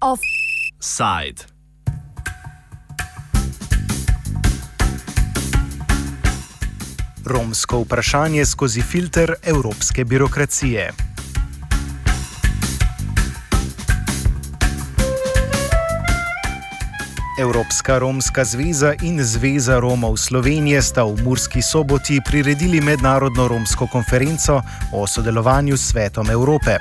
Offside. Romsko vprašanje skozi filter evropske birokracije. Evropska romska zveza in Zveza Romov Slovenije sta v Murski soboti priredili mednarodno romsko konferenco o sodelovanju s svetom Evrope.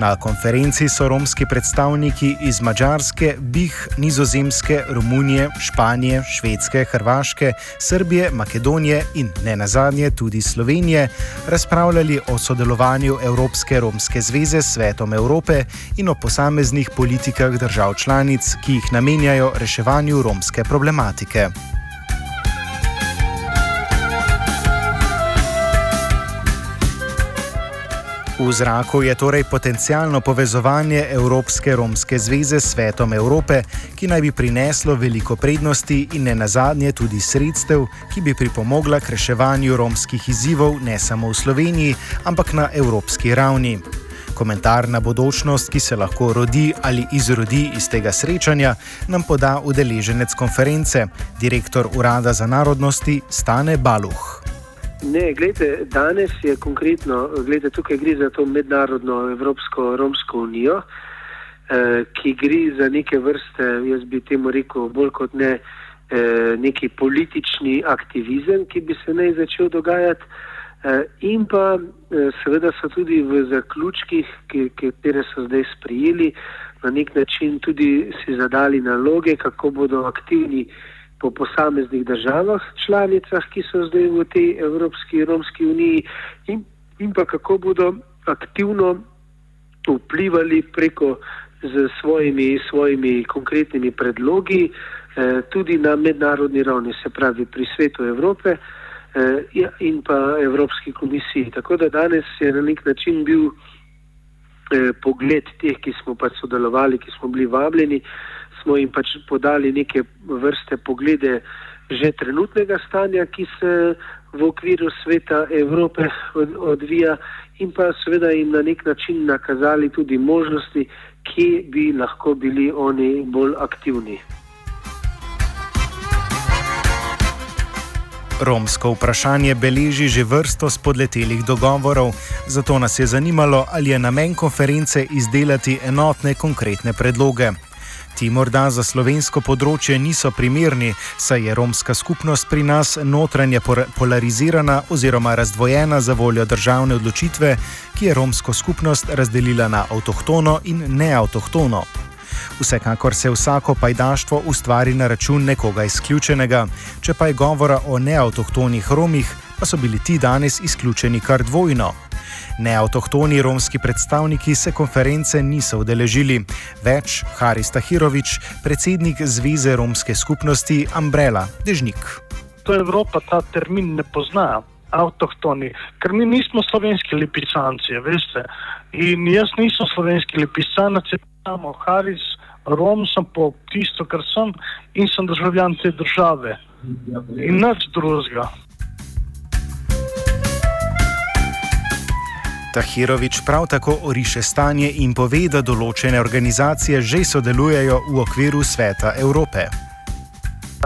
Na konferenci so romski predstavniki iz Mačarske, Bih, Nizozemske, Romunije, Španije, Švedske, Hrvaške, Srbije, Makedonije in ne nazadnje tudi Slovenije razpravljali o sodelovanju Evropske romske zveze s svetom Evrope in o posameznih politikah držav članic, ki jih namenjajo reševanju romske problematike. V zraku je torej potencijalno povezovanje Evropske romske zveze s svetom Evrope, ki naj bi prineslo veliko prednosti in ne nazadnje tudi sredstev, ki bi pripomogla k reševanju romskih izzivov ne samo v Sloveniji, ampak na evropski ravni. Komentar na bodočnost, ki se lahko rodi ali izrodi iz tega srečanja, nam poda udeleženec konference, direktor Urada za narodnosti Stane Baluh. Ne, gledajte, danes je konkretno, gledajte, tukaj gre za to mednarodno Evropsko Romsko unijo, eh, ki gre za neke vrste, jaz bi temu rekel, bolj kot ne eh, neki politični aktivizem, ki bi se naj začel dogajati. Eh, in pa eh, seveda so tudi v zaključkih, ki so zdaj sprijeli, na nek način tudi si zadali naloge, kako bodo aktivni po posameznih državah, članicah, ki so zdaj v tej Evropski romski uniji, in, in pa kako bodo aktivno vplivali preko z svojimi, svojimi konkretnimi predlogi eh, tudi na mednarodni ravni, se pravi pri svetu Evrope eh, ja, in pa Evropski komisiji. Tako da danes je na nek način bil eh, pogled teh, ki smo pač sodelovali, ki smo bili vabljeni, smo jim pač podali neke vrste poglede že trenutnega stanja, ki se v okviru sveta Evrope odvija in pa seveda jim na nek način nakazali tudi možnosti, kje bi lahko bili oni bolj aktivni. Romsko vprašanje beleži že vrsto spodletelih dogovorov, zato nas je zanimalo, ali je namen konference izdelati enotne konkretne predloge. Ti morda za slovensko področje niso primerni, saj je romska skupnost pri nas notranje polarizirana oziroma razdvojena za voljo državne odločitve, ki je romsko skupnost razdelila na avtohtono in neavtohtono. Vsekakor se vsako pajdaštvo ustvari na račun nekoga izključenega, če pa je govora o neavtohtonih romih, pa so bili ti danes izključeni kar dvojno. Neautohtoni romski predstavniki se konference niso udeležili. Več Haris Tahirovič, predsednik Zveze romske skupnosti Umbrella, Dežnik. To Evropa ta termin ne pozna. Avtohtoni, ker mi nismo slovenski lipicanci, veste. In jaz nisem slovenski lipicanec, samo Haris, Rom sem po tisto, kar sem in sem državljan te države. In nič drugega. Tahirovič prav tako oriše stanje in pove, da določene organizacije že sodelujejo v okviru Sveta Evrope.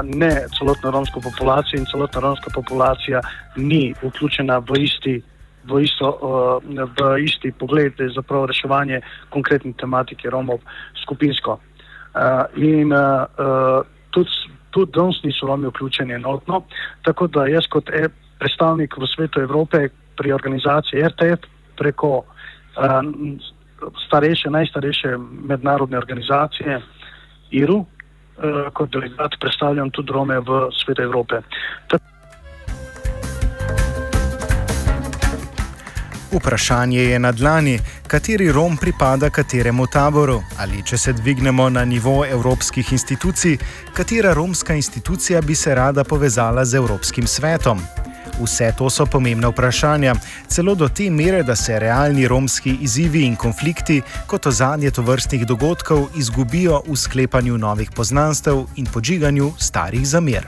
Ne, celotna romska populacija in celotna romska populacija ni vključena v isti, v isto, uh, v isti pogled za reševanje konkretne tematike Romov skupinsko. Uh, in uh, tudi, tudi danes niso Romi vključeni enotno, tako da jaz kot e predstavnik v svetu Evrope pri organizaciji RTF preko uh, starejše, najstarejše mednarodne organizacije IRU, uh, kot delegat predstavljam tudi Rome v svetu Evrope. Vprašanje je na dlani, kateri Rom pripada kateremu taboru ali če se dvignemo na nivo evropskih institucij, katera romska institucija bi se rada povezala z Evropskim svetom. Vse to so pomembna vprašanja, celo do te mere, da se realni romski izzivi in konflikti kot ozadje tovrstnih dogodkov izgubijo v sklepanju novih poznanstev in podžiganju starih zamer.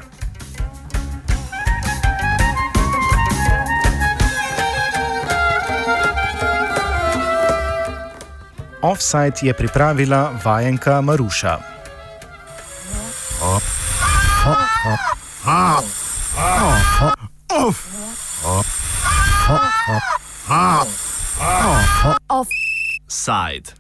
Offside je pripravila vajenka Maruša. Oh, oh, oh, oh, oh. Offside.